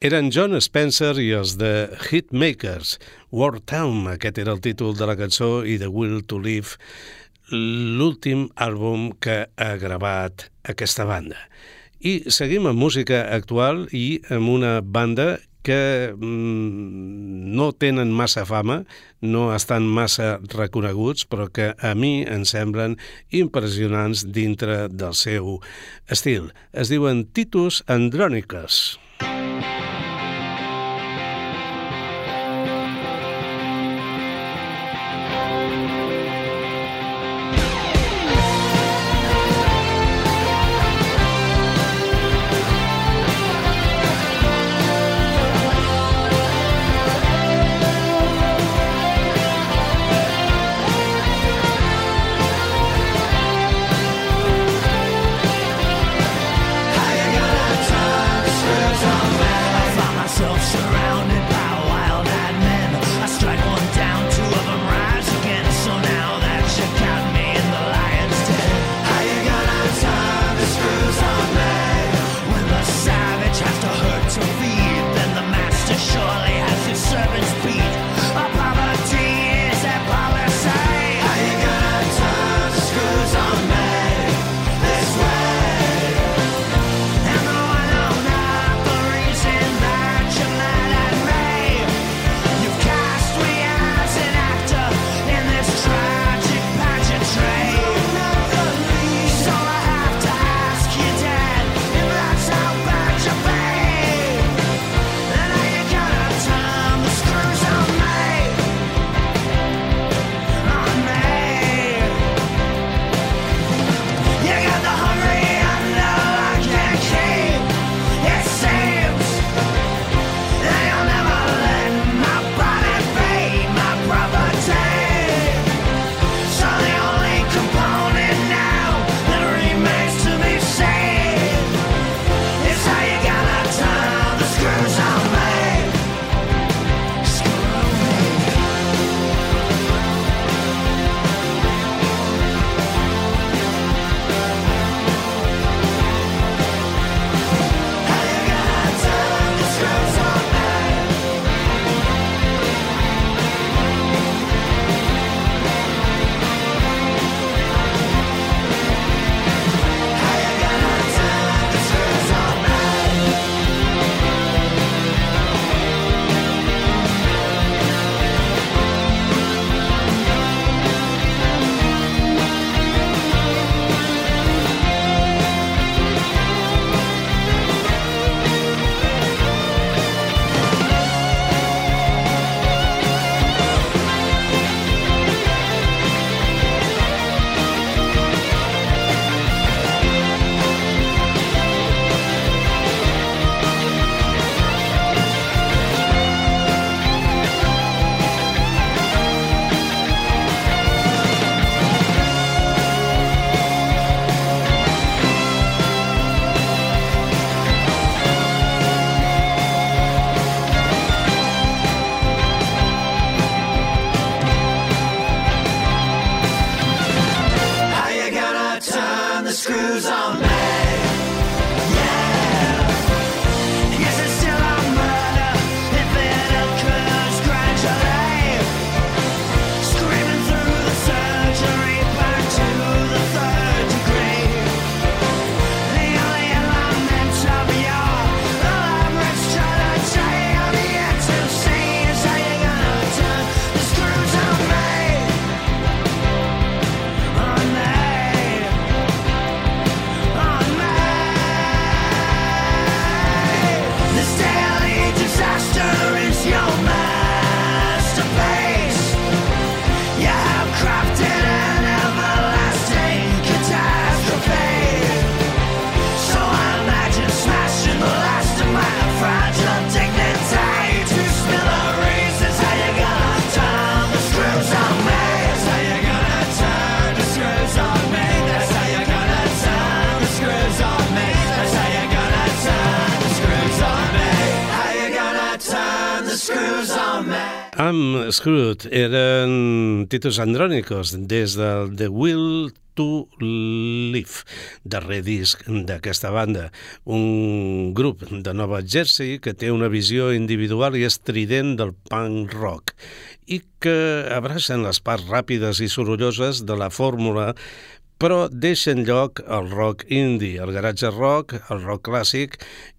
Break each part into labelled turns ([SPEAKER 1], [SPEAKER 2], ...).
[SPEAKER 1] Eren John Spencer i els de Hitmakers. War Town, aquest era el títol de la cançó, i The Will to Live, l'últim àlbum que ha gravat aquesta banda. I seguim amb música actual i amb una banda que mm, no tenen massa fama, no estan massa reconeguts, però que a mi em semblen impressionants dintre del seu estil. Es diuen Titus Andronicus. Screwed eren Titus Andronicos des del The Will
[SPEAKER 2] to Live, darrer disc d'aquesta banda, un grup de Nova Jersey que té una visió individual i estrident del punk rock i que abracen les parts ràpides i sorolloses de la fórmula però deixen lloc al rock indie, al garatge rock, al rock clàssic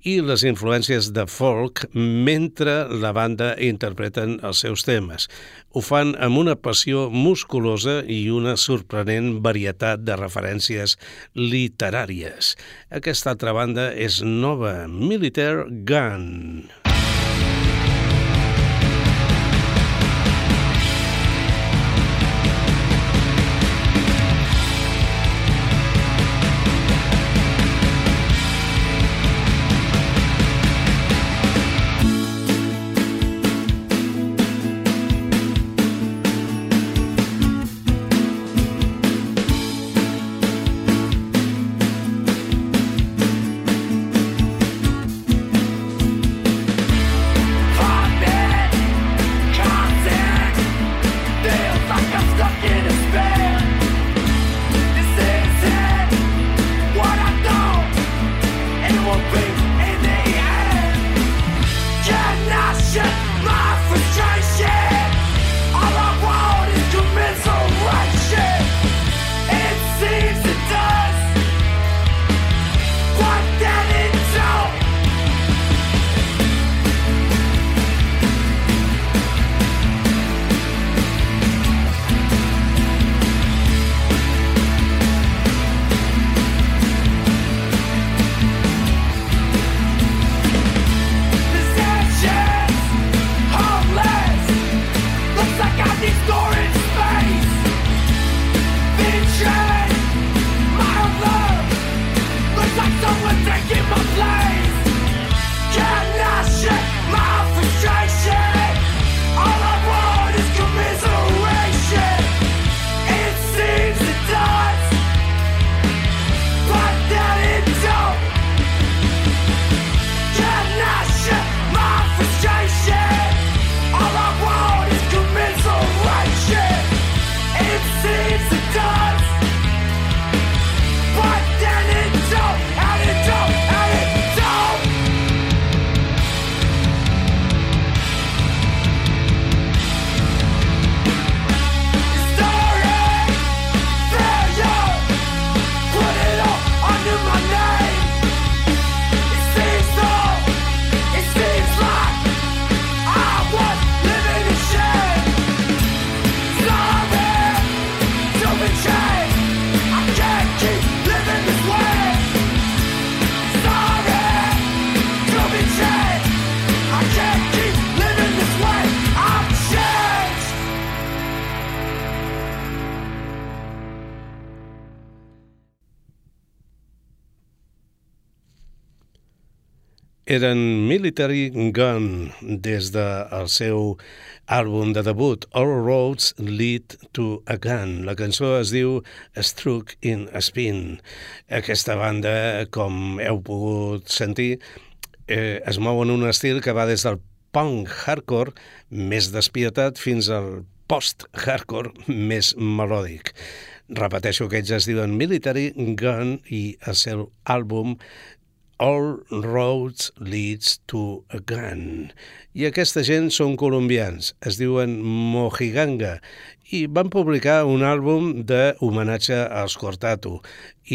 [SPEAKER 2] i les influències de folk mentre la banda interpreten els seus temes. Ho fan amb una passió musculosa i una sorprenent varietat de referències literàries. Aquesta altra banda és nova, Military Gun. Eren Military Gun des del seu àlbum de debut All Roads Lead to a Gun. La cançó es diu Struck in a Spin. Aquesta banda, com heu pogut sentir, eh, es mou en un estil que va des del punk hardcore més despietat fins al post-hardcore més melòdic. Repeteixo que ells es diuen Military Gun i el seu àlbum All Roads Leads to a Gun. I aquesta gent són colombians, es diuen Mojiganga, i van publicar un àlbum de homenatge als Cortatu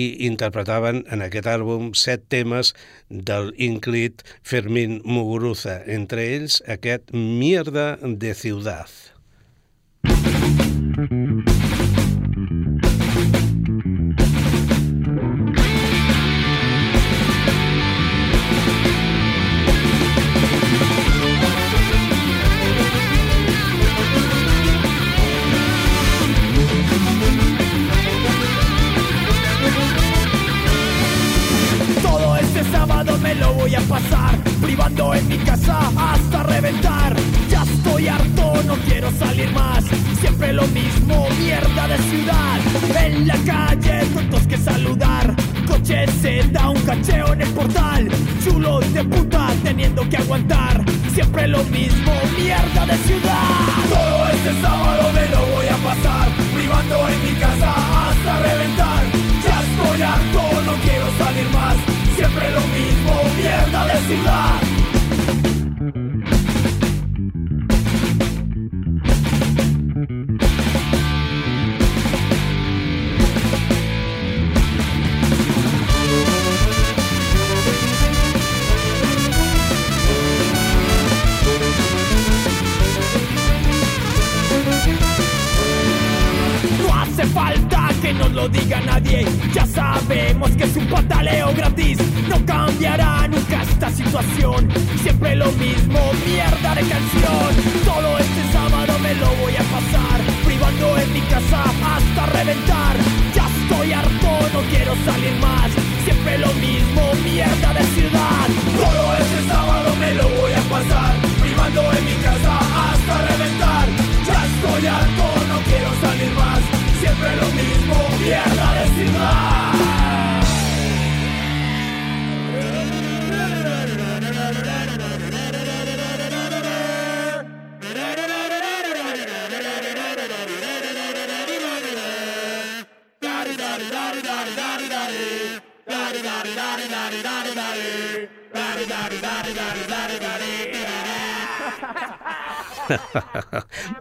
[SPEAKER 2] i interpretaven en aquest àlbum set temes del ínclit Fermín Muguruza, entre ells aquest Mierda de Ciudad.
[SPEAKER 3] a pasar, privando en mi casa hasta reventar. Ya estoy harto, no quiero salir más. Siempre lo mismo, mierda de ciudad. En la calle, tontos que saludar. Coche se da un cacheo en el portal. Chulos de puta teniendo que aguantar. Siempre lo mismo, mierda de ciudad. Todo este sábado me lo voy a pasar, privando en mi casa hasta reventar. Ya estoy harto, no quiero salir más Siempre lo mismo, mierda de ciudad.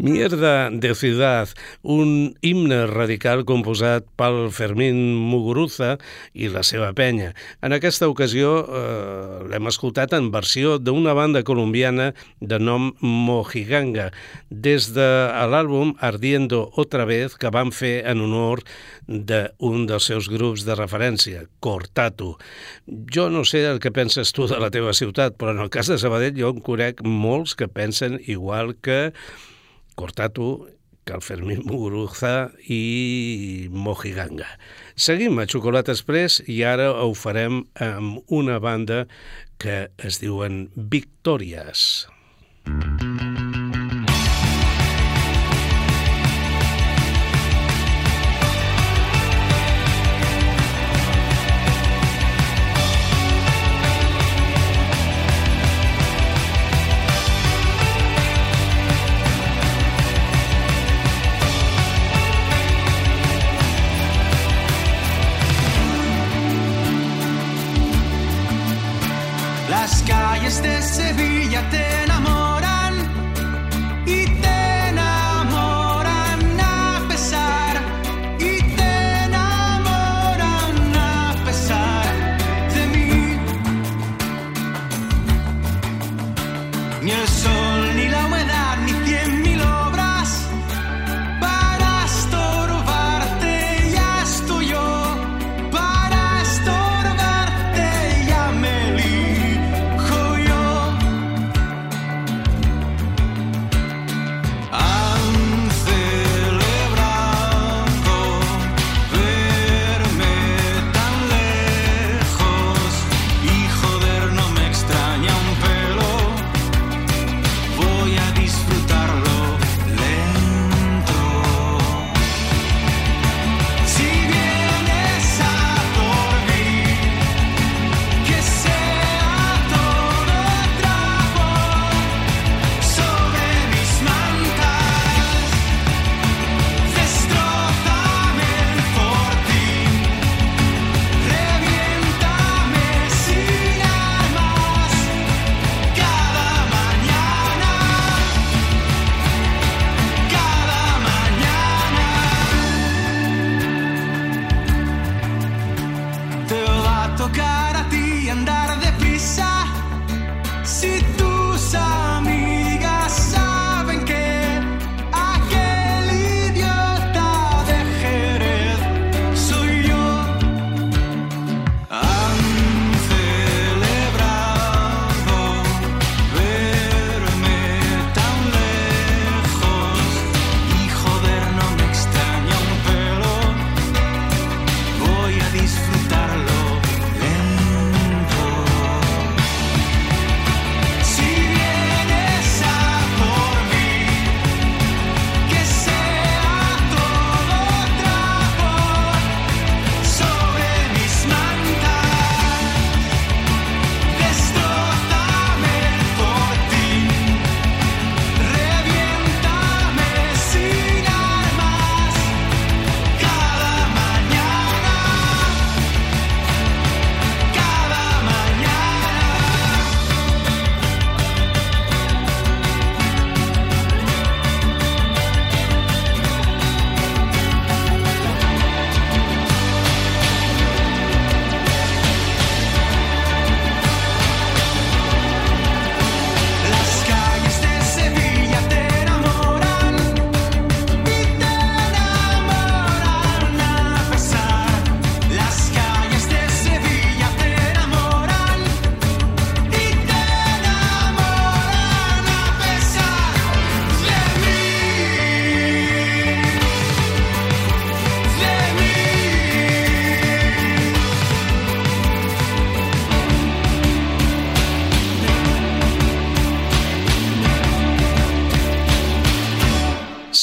[SPEAKER 3] Mierda de ciudad,
[SPEAKER 2] un himne radical composat pel Fermín Muguruza i la seva penya. En aquesta ocasió eh, l'hem escoltat en versió d'una banda colombiana de nom Mojiganga, des de l'àlbum Ardiendo Otra Vez, que van fer en honor d'un dels seus grups de referència, Cortatu. Jo no sé el que penses tu de la teva ciutat, però en el cas de Sabadell jo en conec molts que pensen igual que Cortatu, que el Fermín Muguruza i Mojiganga. Seguim a Xocolata Express i ara ho farem amb una banda que es diuen Victòries. Mm -hmm.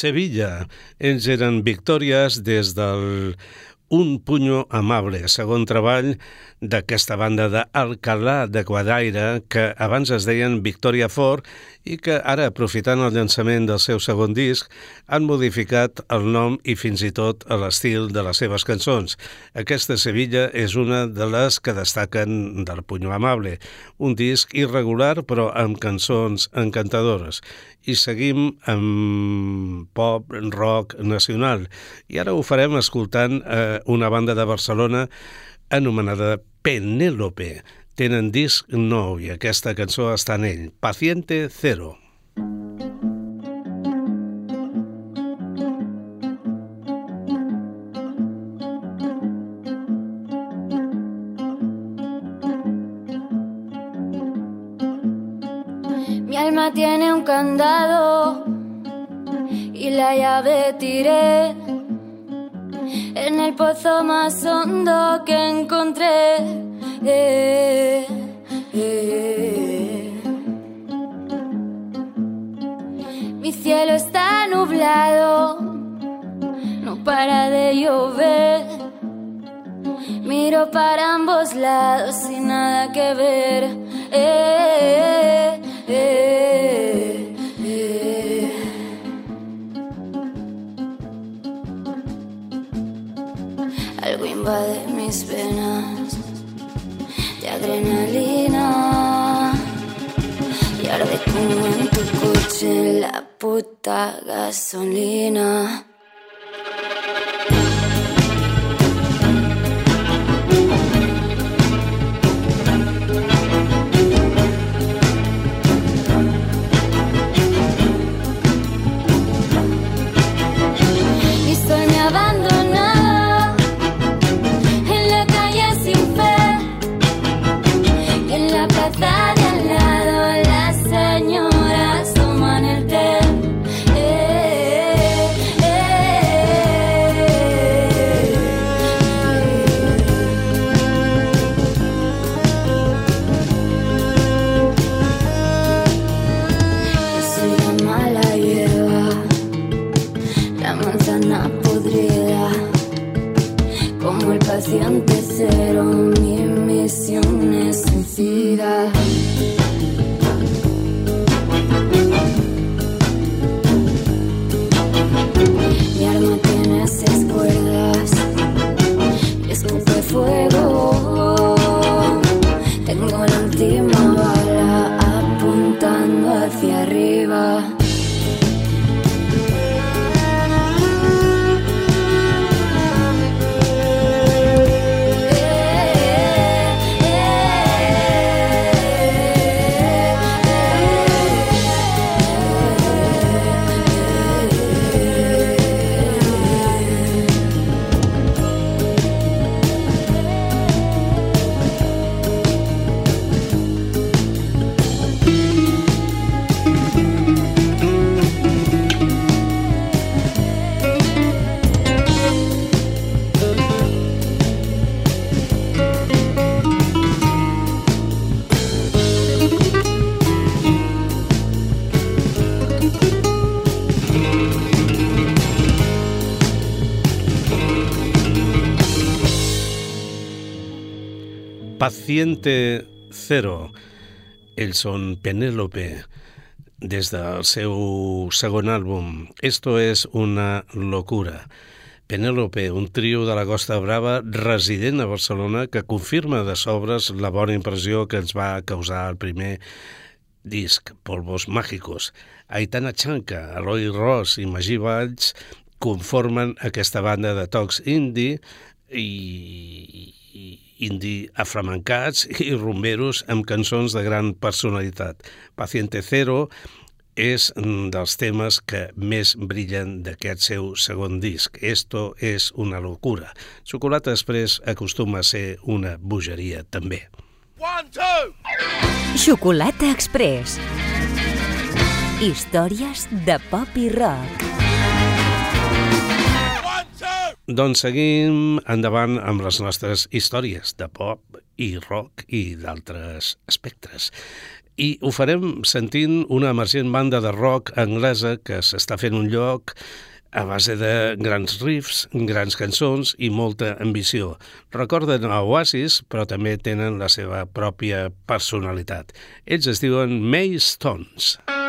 [SPEAKER 4] Sevilla.
[SPEAKER 2] Ells eren victòries des del Un puño amable, segon treball d'aquesta banda d'Alcalà de Guadaira, que abans es deien Victoria Fort i que ara, aprofitant el llançament del seu segon disc, han modificat el nom i fins i tot l'estil de les seves cançons. Aquesta Sevilla és una de les que destaquen del Puño Amable, un disc irregular però amb cançons encantadores. I seguim amb pop, rock nacional. I ara ho farem escoltant eh, una banda de Barcelona anomenada Penélope. Tenen disc nou i aquesta cançó està en ell, Paciente Cero.
[SPEAKER 5] Candado y la llave tiré en el pozo más hondo que encontré. Eh, eh. Mi cielo está nublado, no para de llover. Miro para ambos lados sin nada que ver. Eh, eh, invade mis venas de adrenalina y arde como en tu coche la puta gasolina. Paciente Cero.
[SPEAKER 2] Ells són Penélope des del seu segon àlbum. Esto es una locura. Penélope, un trio de la Costa Brava resident a Barcelona que confirma de sobres la bona impressió que ens va causar el primer disc, Polvos Mágicos. Aitana Chanca, Eloi Ross i Magí Valls conformen aquesta banda de tocs indie i, i indie aframancats i rumberos amb cançons de gran personalitat. Paciente Cero és dels temes que més brillen d'aquest seu segon disc. Esto es una locura. Xocolata Express acostuma a ser una bogeria, també.
[SPEAKER 3] One, two.
[SPEAKER 6] Xocolata Express. Històries de pop i rock.
[SPEAKER 2] Doncs seguim endavant amb les nostres històries de pop i rock i d'altres espectres. i ho farem sentint una emergent banda de rock anglesa que s'està fent un lloc a base de grans riffs, grans cançons i molta ambició. Recorden a Oasis, però també tenen la seva pròpia personalitat. Ells es diuen May Stones. Stones.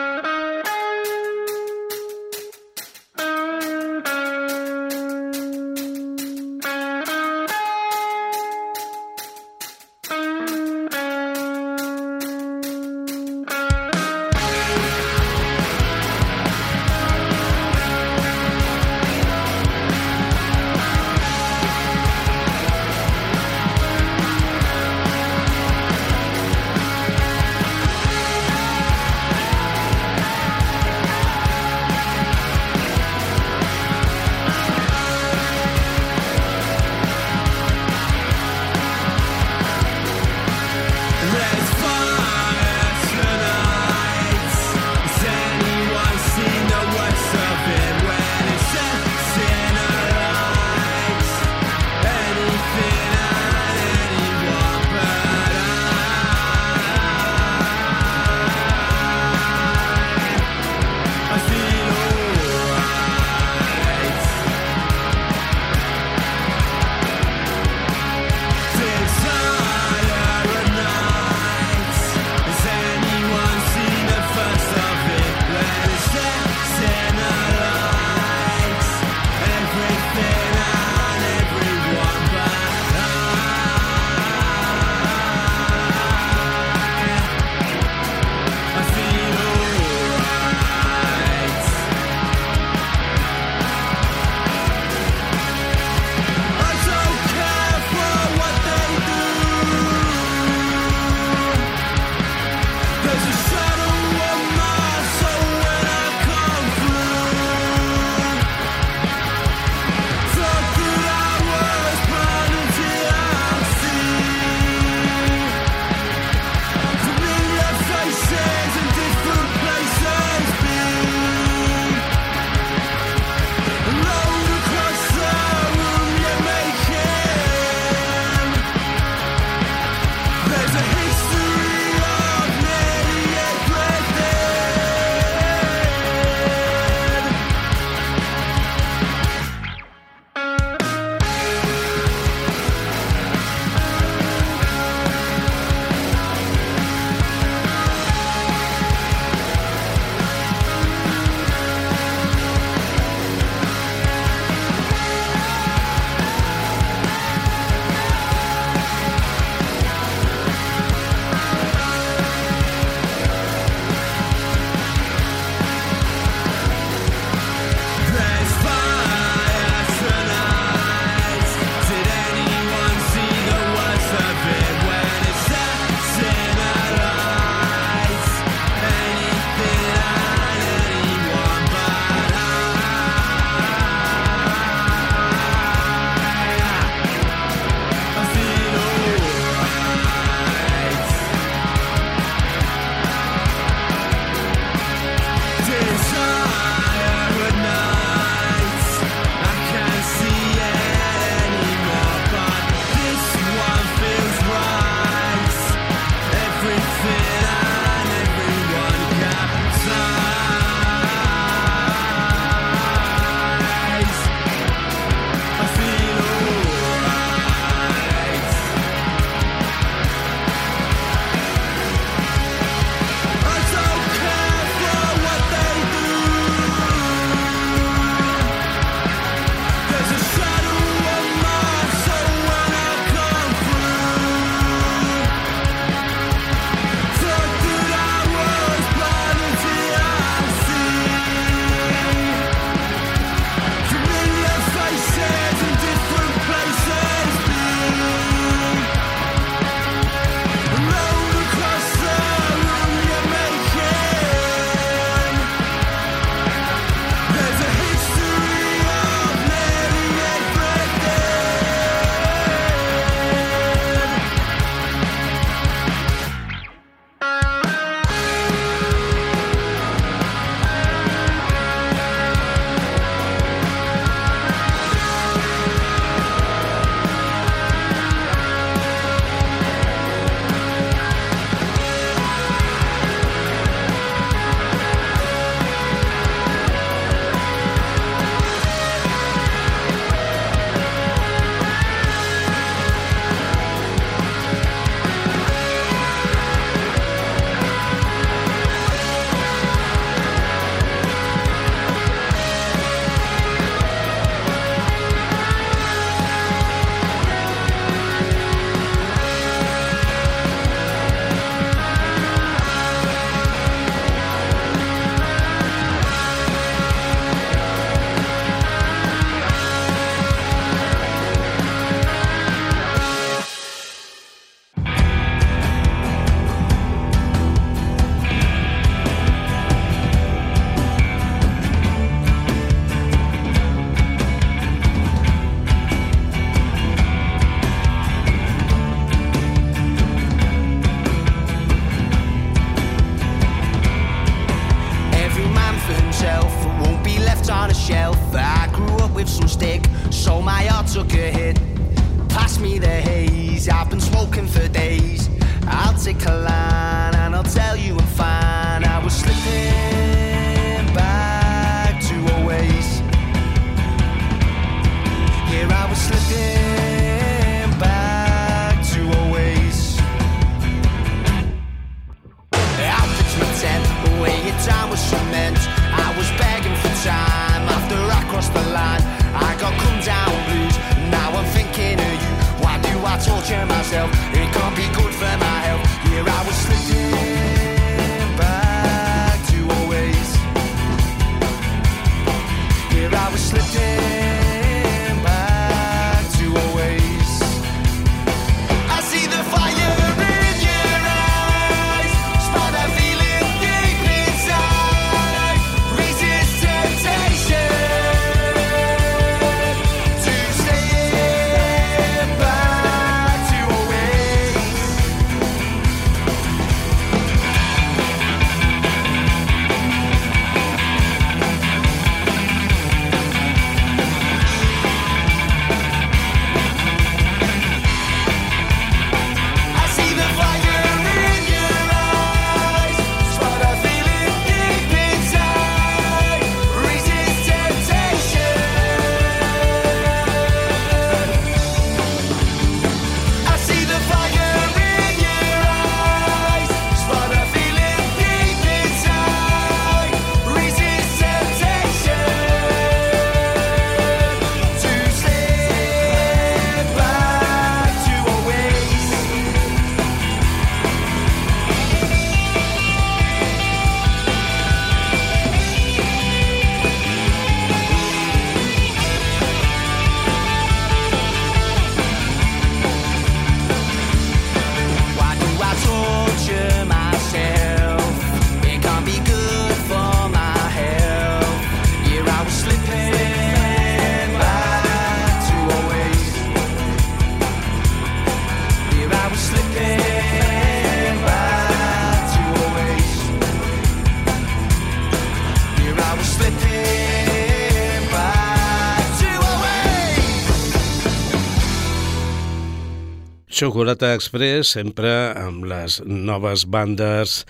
[SPEAKER 2] Xocolata Express sempre amb les noves bandes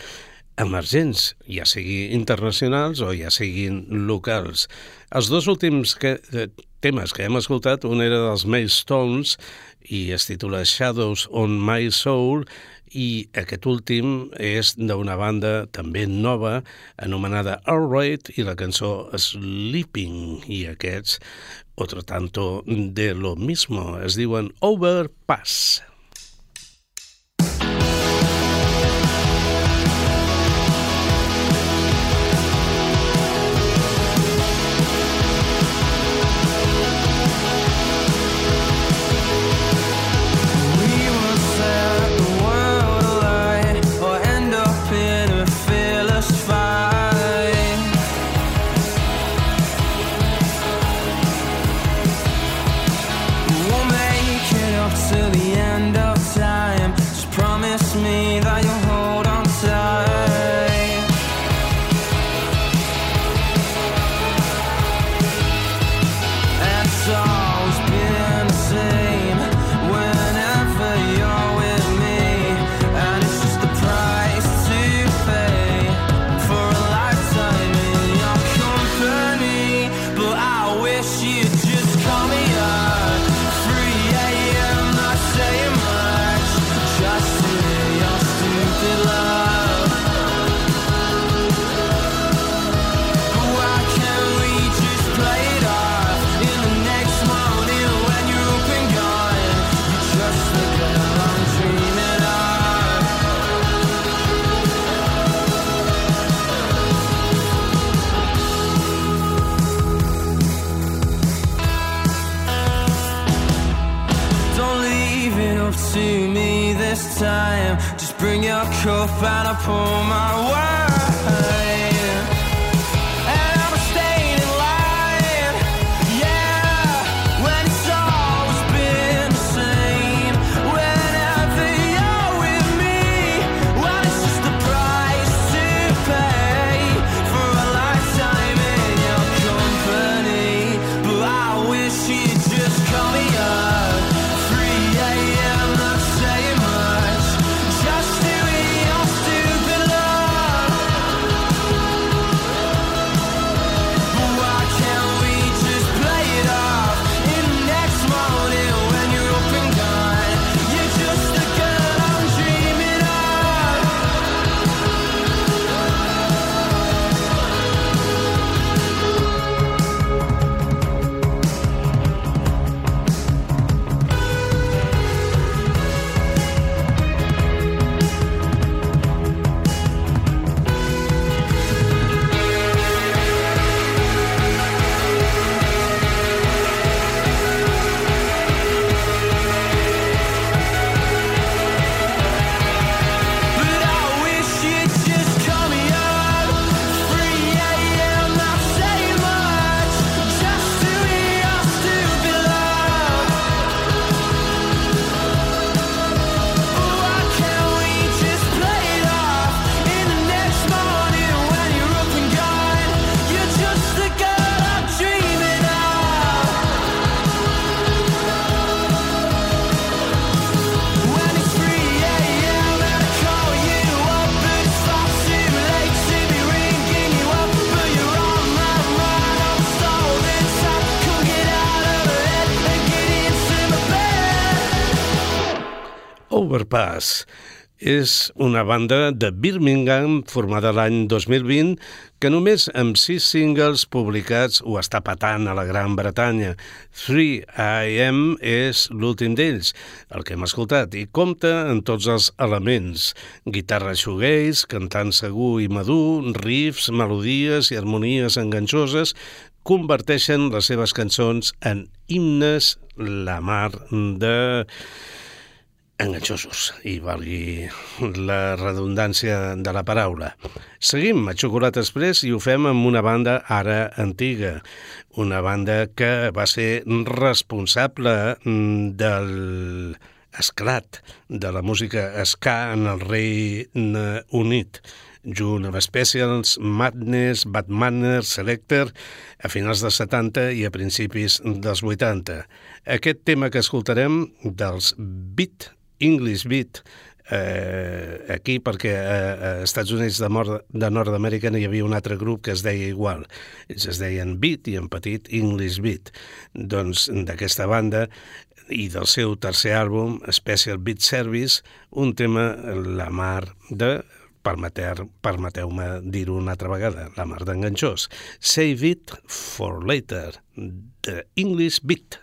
[SPEAKER 2] emergents, ja sigui internacionals o ja siguin locals. Els dos últims que, eh, temes que hem escoltat, un era dels Stones i es titula Shadows on My Soul i aquest últim és d'una banda també nova anomenada All Right i la cançó Sleeping i aquests, otro tanto de lo mismo, es diuen Overpass.
[SPEAKER 4] Overpass.
[SPEAKER 3] Overpass és una banda de Birmingham formada l'any 2020 que només amb sis singles publicats ho està patant a la Gran Bretanya. 3AM és l'últim d'ells, el que hem escoltat, i compta en tots els elements. Guitarra shoegaze, cantant segur i madur, riffs, melodies i harmonies enganxoses converteixen les seves cançons en himnes la mar de enganxosos, i valgui la redundància de la paraula. Seguim a Xocolata Express i ho fem amb una banda ara antiga, una banda que va ser responsable mm, del esclat de la música ska en el Regne Unit, junt amb Specials, Madness, Bad Manners, Selector, a finals dels 70 i a principis dels 80. Aquest tema que escoltarem dels Beat English Beat eh, aquí perquè a, a Estats Units de, Nord, de Nord-Amèrica hi havia un altre grup que es deia igual. Ells es deien Beat i en petit English Beat. Doncs d'aquesta banda i del seu tercer àlbum, Special Beat Service, un tema, la mar de permeteu-me dir-ho una altra vegada, la mar d'enganxós. Save it for later, the English Beat.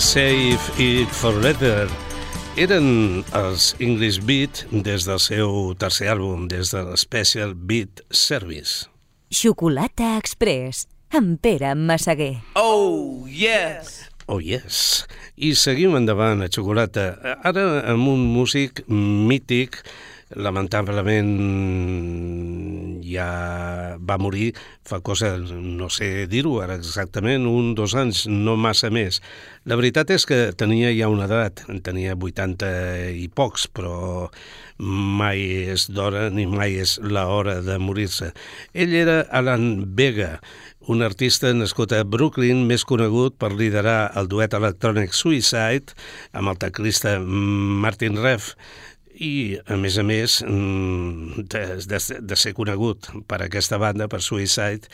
[SPEAKER 3] Save It For Later eren els English Beat des del seu tercer àlbum, des de l'Special Beat Service.
[SPEAKER 6] Xocolata Express, amb Pere Massaguer.
[SPEAKER 4] Oh, yes.
[SPEAKER 2] Oh yes. I seguim endavant a Xocolata. Ara amb un músic mític, lamentablement ja va morir fa cosa, no sé dir-ho ara exactament, un, dos anys, no massa més. La veritat és que tenia ja una edat, en tenia 80 i pocs, però mai és d'hora ni mai és l'hora de morir-se. Ell era Alan Vega, un artista nascut a Brooklyn, més conegut per liderar el duet electrònic Suicide amb el teclista Martin Reff, i, a més a més, mm, de, de, de ser conegut per aquesta banda, per Suicide,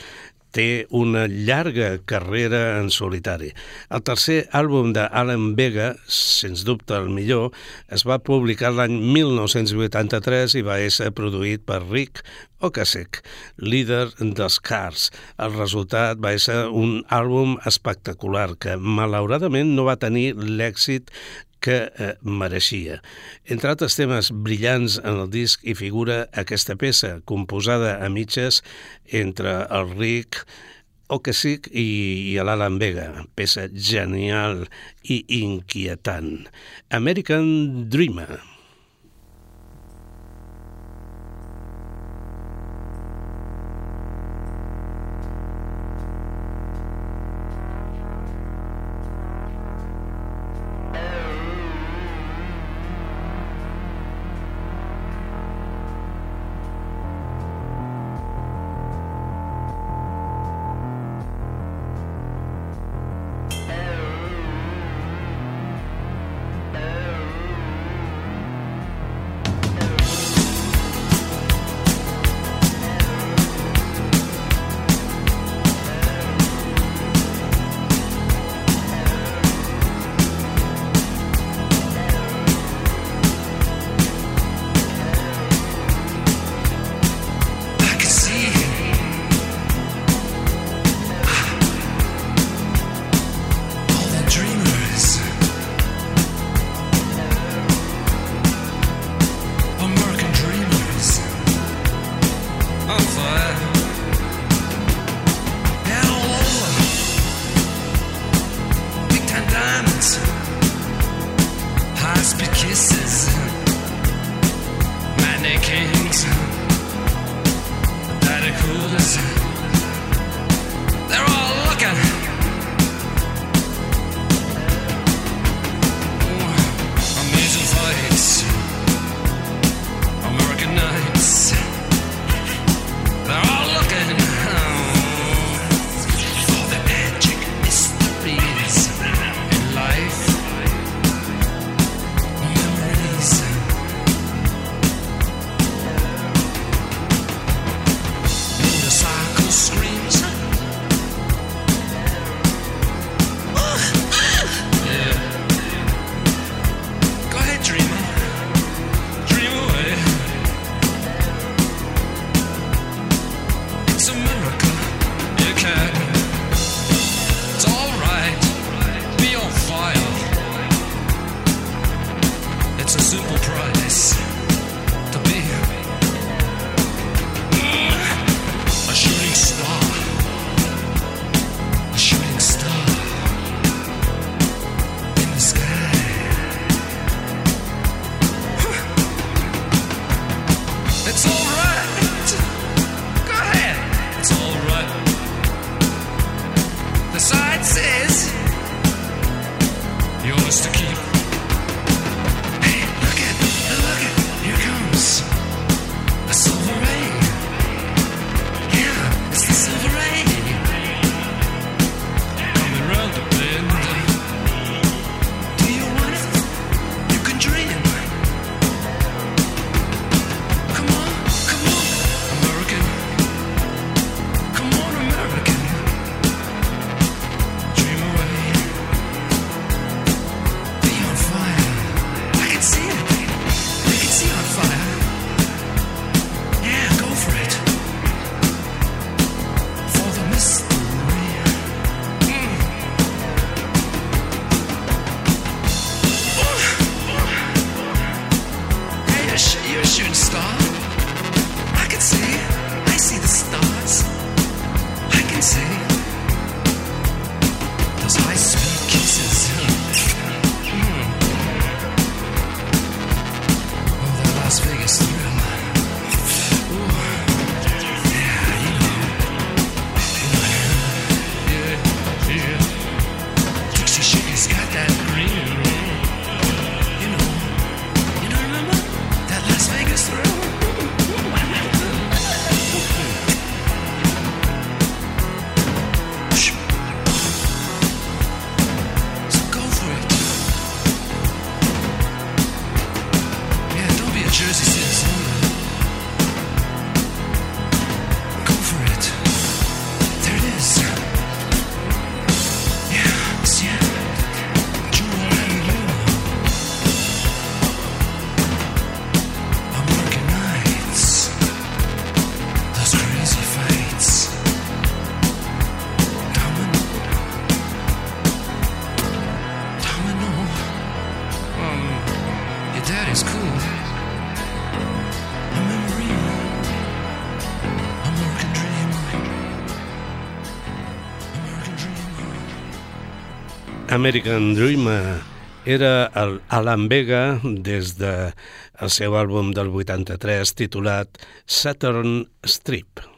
[SPEAKER 2] té una llarga carrera en solitari. El tercer àlbum d'Alan Vega, sens dubte el millor, es va publicar l'any 1983 i va ser produït per Rick Ocasek, líder dels Cars. El resultat va ser un àlbum espectacular que, malauradament, no va tenir l'èxit que eh, mereixia. Entre altres temes brillants en el disc hi figura aquesta peça, composada a mitges entre el Rick Ocasek i, i l'Alan Vega, peça genial i inquietant. American Dreamer.
[SPEAKER 7] American Dreamer
[SPEAKER 2] era el Alan Vega des de el seu àlbum del 83 titulat Saturn Strip.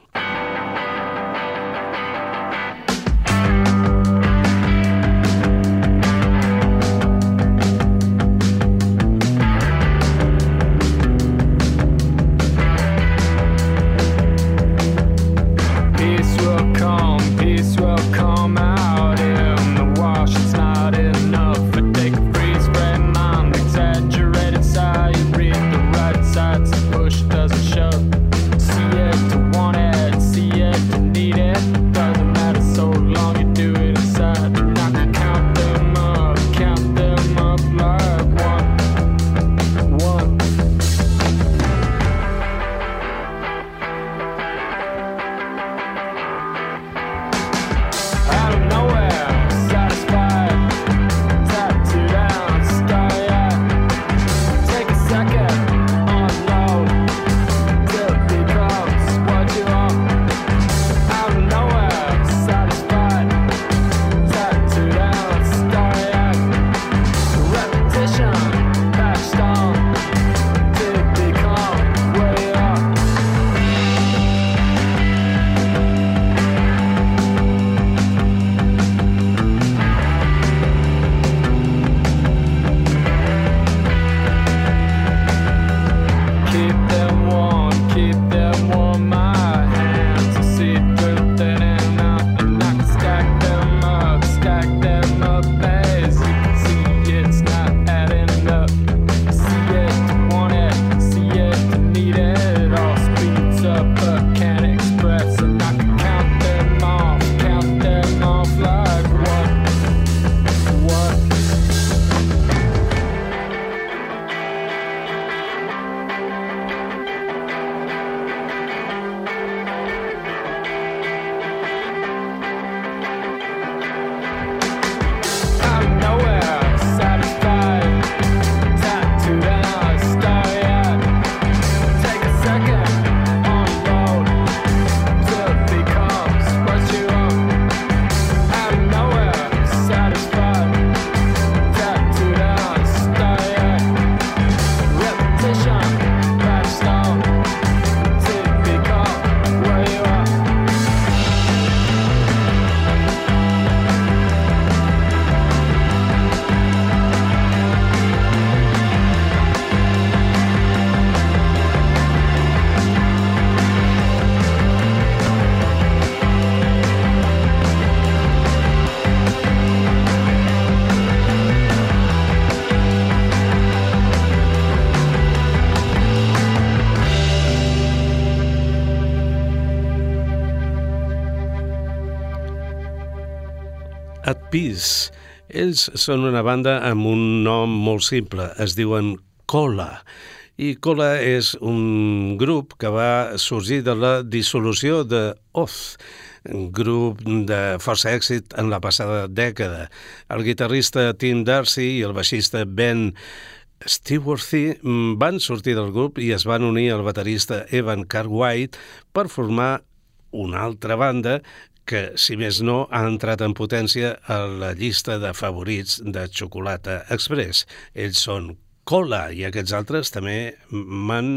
[SPEAKER 8] Peace.
[SPEAKER 2] Ells són una banda amb un nom molt simple, es diuen Cola. I Cola és un grup que va sorgir de la dissolució de Oz, grup de força èxit en la passada dècada. El guitarrista Tim Darcy i el baixista Ben Stewarthy van sortir del grup i es van unir al baterista Evan Cartwright per formar una altra banda que, si més no, ha entrat en potència a la llista de favorits de Xocolata Express. Ells són Cola i aquests altres també m'han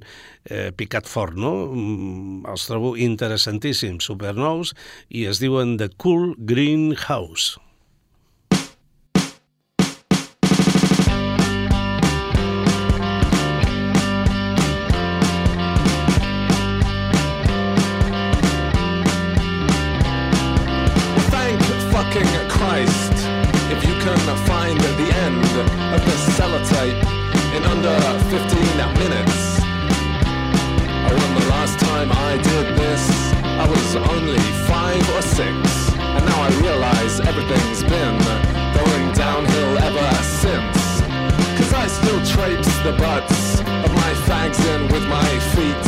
[SPEAKER 2] eh, picat fort, no? Mm, Els trobo interessantíssims, supernous, i es diuen The Cool Green House.
[SPEAKER 9] Was only five or six, and now I realize everything's been going downhill ever since. Cause I still traipse the butts of my fags in with my feet.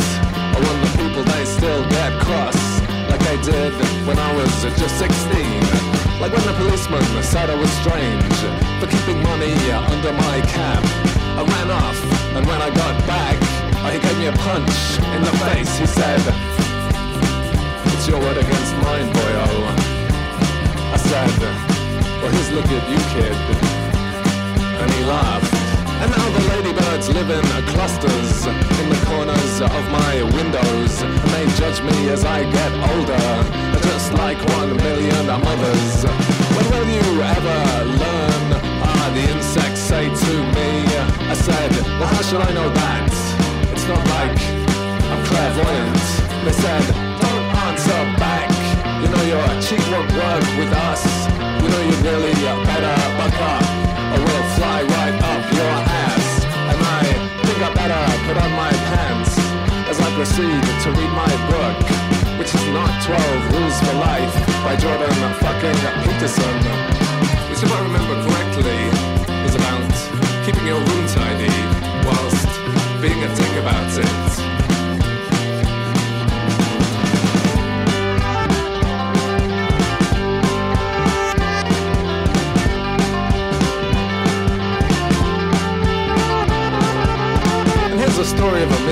[SPEAKER 9] When the people they still get cross like I did when I was just 16. Like when the policeman said I was strange for keeping money under my cap. I ran off, and when I got back, he gave me a punch in the face. He said, It's your word against mine, boyo. I said, or his look at you, kid. And he laughed. And now the ladybirds live in clusters in the corners of my windows. And they judge me as I get older, just like one million others. When will you ever learn? Ah, the insects say to me. I said, well, how should I know that? It's not like I'm clairvoyant. They said, don't answer back. You know your cheek won't work with us. You know you'd really a better buck up, or we'll fly right up your ass. And I think I better put on my pants as I proceed to read my book, which is not 12 Rules for Life by Jordan fucking Peterson.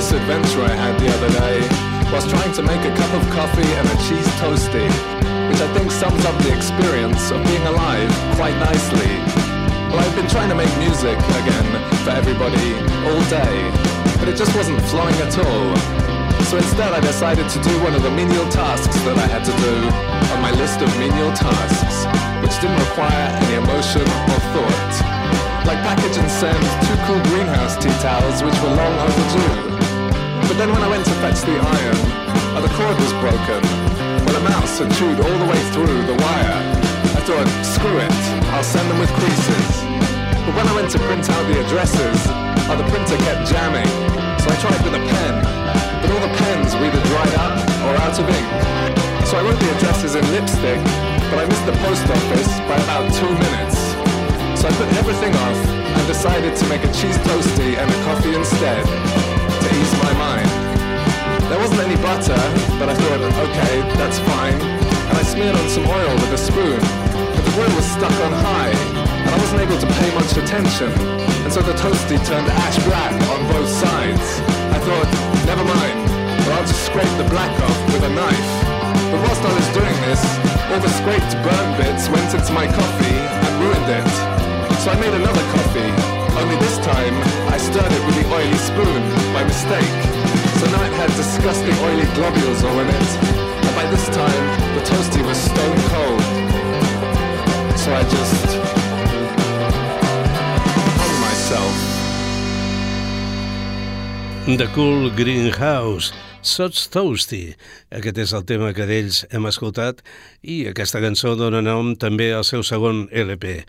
[SPEAKER 9] Misadventure I had the other day whilst trying to make a cup of coffee and a cheese toastie, which I think sums up the experience of being alive quite nicely. Well, I've been trying to make music again for everybody all day, but it just wasn't flowing at all. So instead I decided to do one of the menial tasks that I had to do on my list of menial tasks, which didn't require any emotion or thought. Like package and send two cool greenhouse tea towels which were long overdue. But then when I went to fetch the iron, uh, the cord was broken. Well, a mouse had chewed all the way through the wire. I thought, screw it, I'll send them with creases. But when I went to print out the addresses, uh, the printer kept jamming. So I tried with a pen, but all the pens were either dried up or out of ink. So I wrote the addresses in lipstick, but I missed the post office by about two minutes. So I put everything off and decided to make a cheese toastie and a coffee instead to ease my mind. There wasn't any butter, but I thought, okay, that's fine. And I smeared on some oil with a spoon, but the grill was stuck on high, and I wasn't able to pay much attention. And so the toasty turned ash black on both sides. I thought, never mind, but I'll just scrape the black off with a knife. But whilst I was doing this, all the scraped burn bits went into my coffee and ruined it. So I made another coffee, only this time I stirred it with the oily spoon by mistake. It had disgusting oily globules all in it. And by this time, the toasty was stone cold. So I just hung myself.
[SPEAKER 2] The Cool Greenhouse, Sots Toasty. Aquest és el tema que d'ells hem escoltat i aquesta cançó dona nom també al seu segon LP.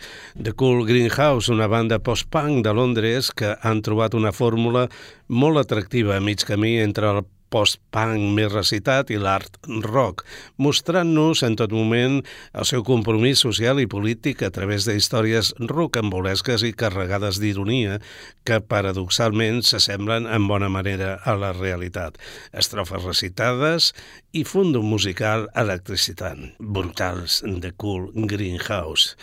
[SPEAKER 2] The Cool Greenhouse, una banda post-punk de Londres que han trobat una fórmula molt atractiva a mig camí entre el post-punk més recitat i l'art rock, mostrant-nos en tot moment el seu compromís social i polític a través de històries rocambolesques i carregades d'ironia que paradoxalment s'assemblen en bona manera a la realitat. Estrofes recitades i fundo musical electricitant. Brutals de Cool Greenhouse.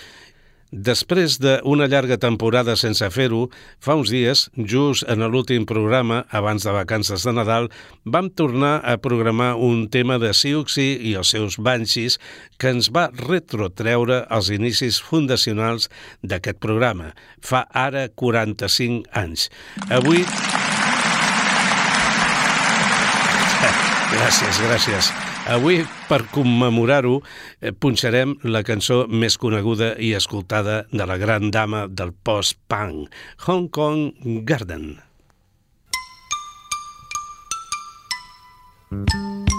[SPEAKER 2] Després d'una llarga temporada sense fer-ho, fa uns dies, just en l'últim programa, abans de vacances de Nadal, vam tornar a programar un tema de Siuxi i els seus Banshees que ens va retrotreure els inicis fundacionals d'aquest programa, fa ara 45 anys. Avui... Gràcies, gràcies. Avui, per commemorar-ho, eh, punxarem la cançó més coneguda i escoltada de la gran dama del post-punk, Hong Kong Garden.
[SPEAKER 10] Harmful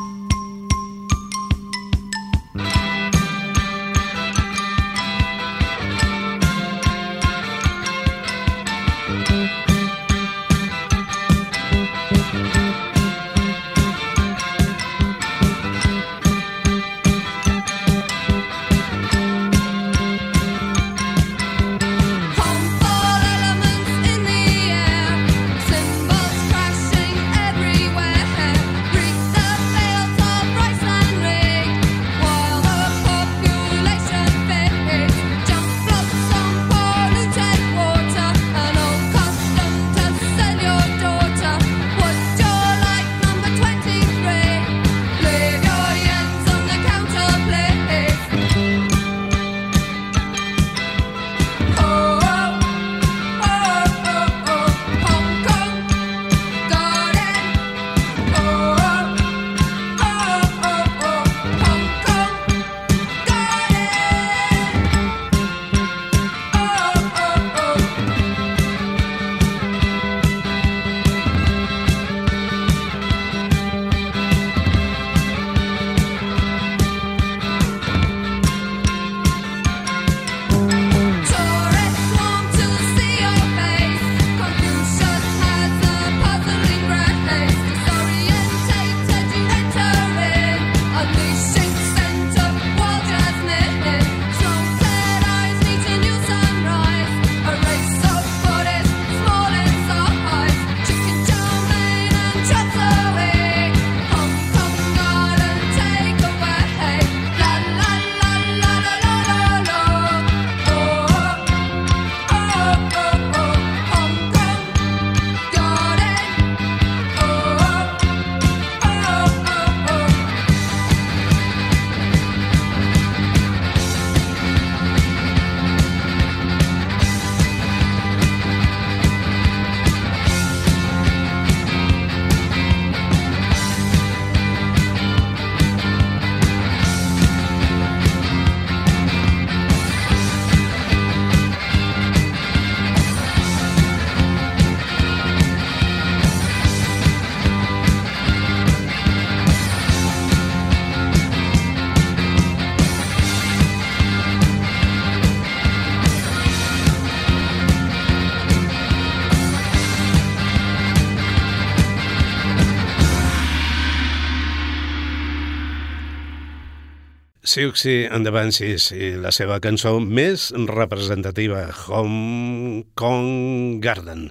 [SPEAKER 2] Siouxsie and the Banshees i la seva cançó més representativa, Hong Kong Garden.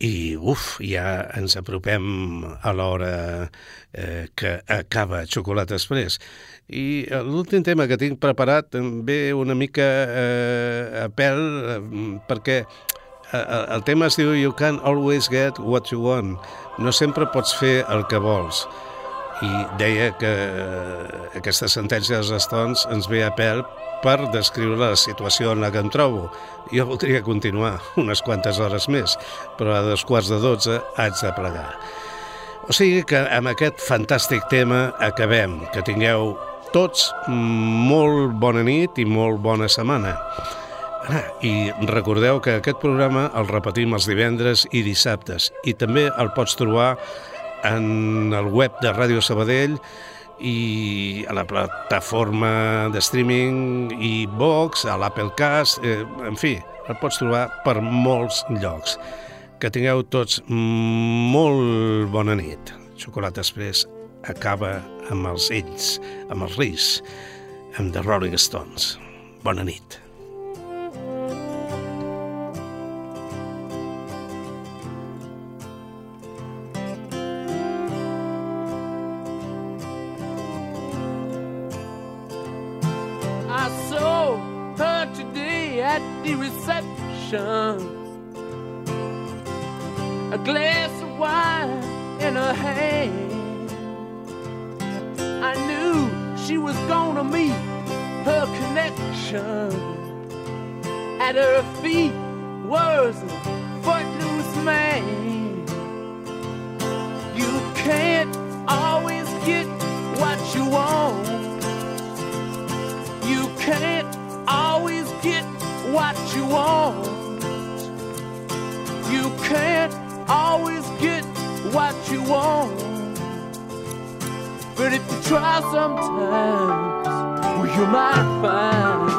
[SPEAKER 2] I, uf, ja ens apropem a l'hora eh, que acaba Xocolata Express. I eh, l'últim tema que tinc preparat ve una mica eh, a pèl eh, perquè eh, el tema es diu You can always get what you want. No sempre pots fer el que vols i deia que eh, aquesta sentència dels Stones ens ve a pèl per descriure la situació en la que em trobo. Jo voldria continuar unes quantes hores més, però a dos quarts de dotze haig de plegar. O sigui que amb aquest fantàstic tema acabem. Que tingueu tots molt bona nit i molt bona setmana. Ah, I recordeu que aquest programa el repetim els divendres i dissabtes i també el pots trobar en el web de Ràdio Sabadell i a la plataforma de streaming i Vox, a l'Applecast, eh, en fi, el pots trobar per molts llocs. Que tingueu tots molt bona nit. Xocolata Express acaba amb els ells, amb els Reis, amb The Rolling Stones. Bona nit.
[SPEAKER 8] Reception. A glass of wine in her hand. I knew she was gonna meet her connection. At her feet was a footloose man. You can't always get what you want. You can't always get what you want. Can't always get what you want. But if you try sometimes, well, you might find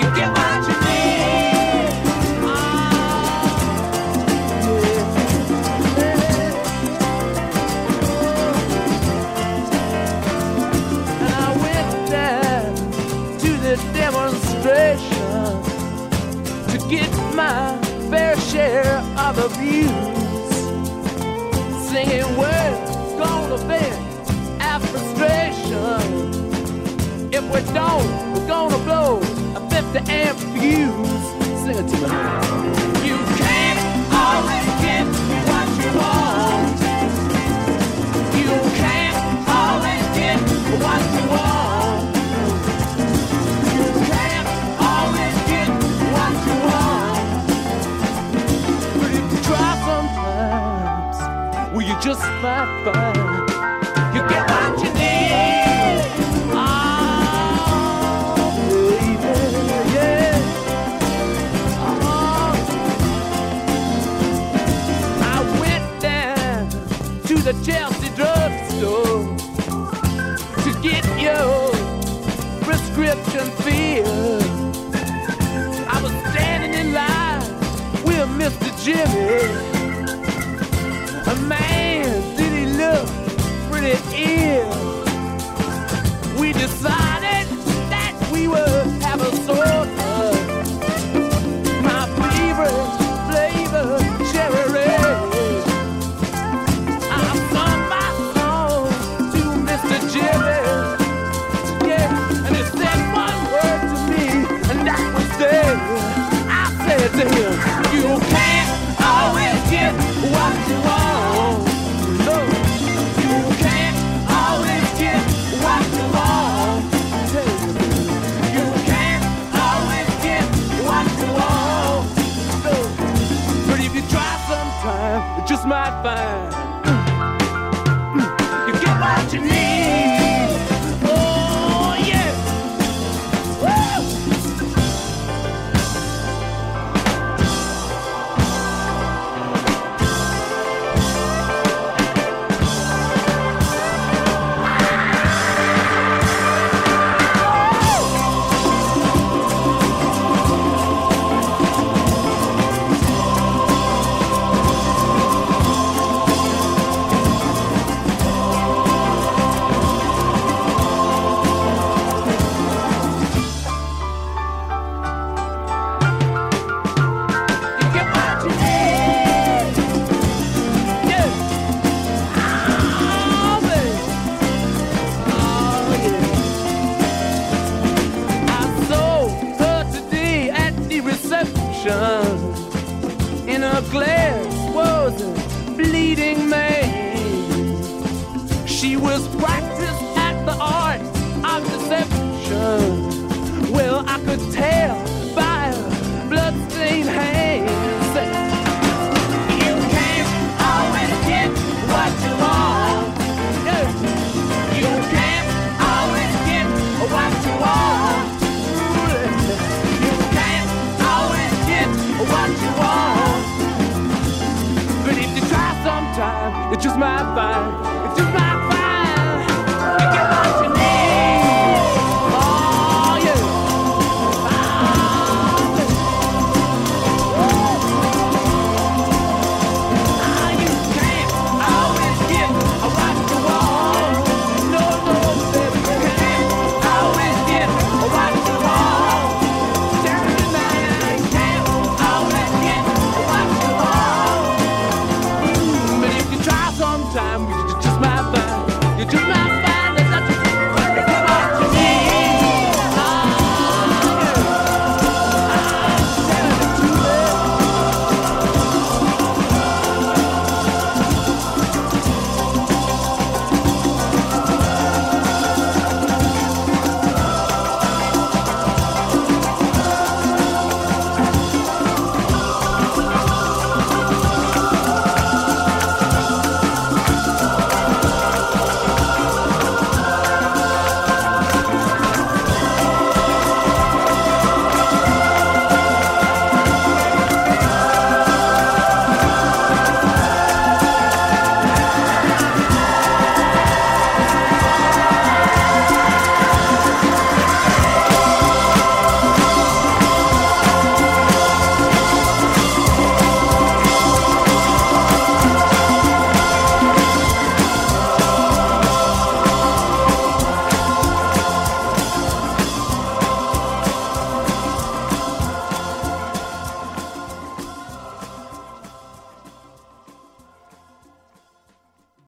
[SPEAKER 8] you get what you need. And I went down to the demonstration to get my fair share of abuse. Singing, we're gonna vent our frustration. If we don't, we're gonna blow a 50 amp fuse. Sing it to me. You can't always get what you want. You can't always get what you want. Just might find you get what you need. Oh, baby, yeah. Oh. I went down to the Chelsea drugstore to get your prescription filled. I was standing in line with Mr. Jimmy. it.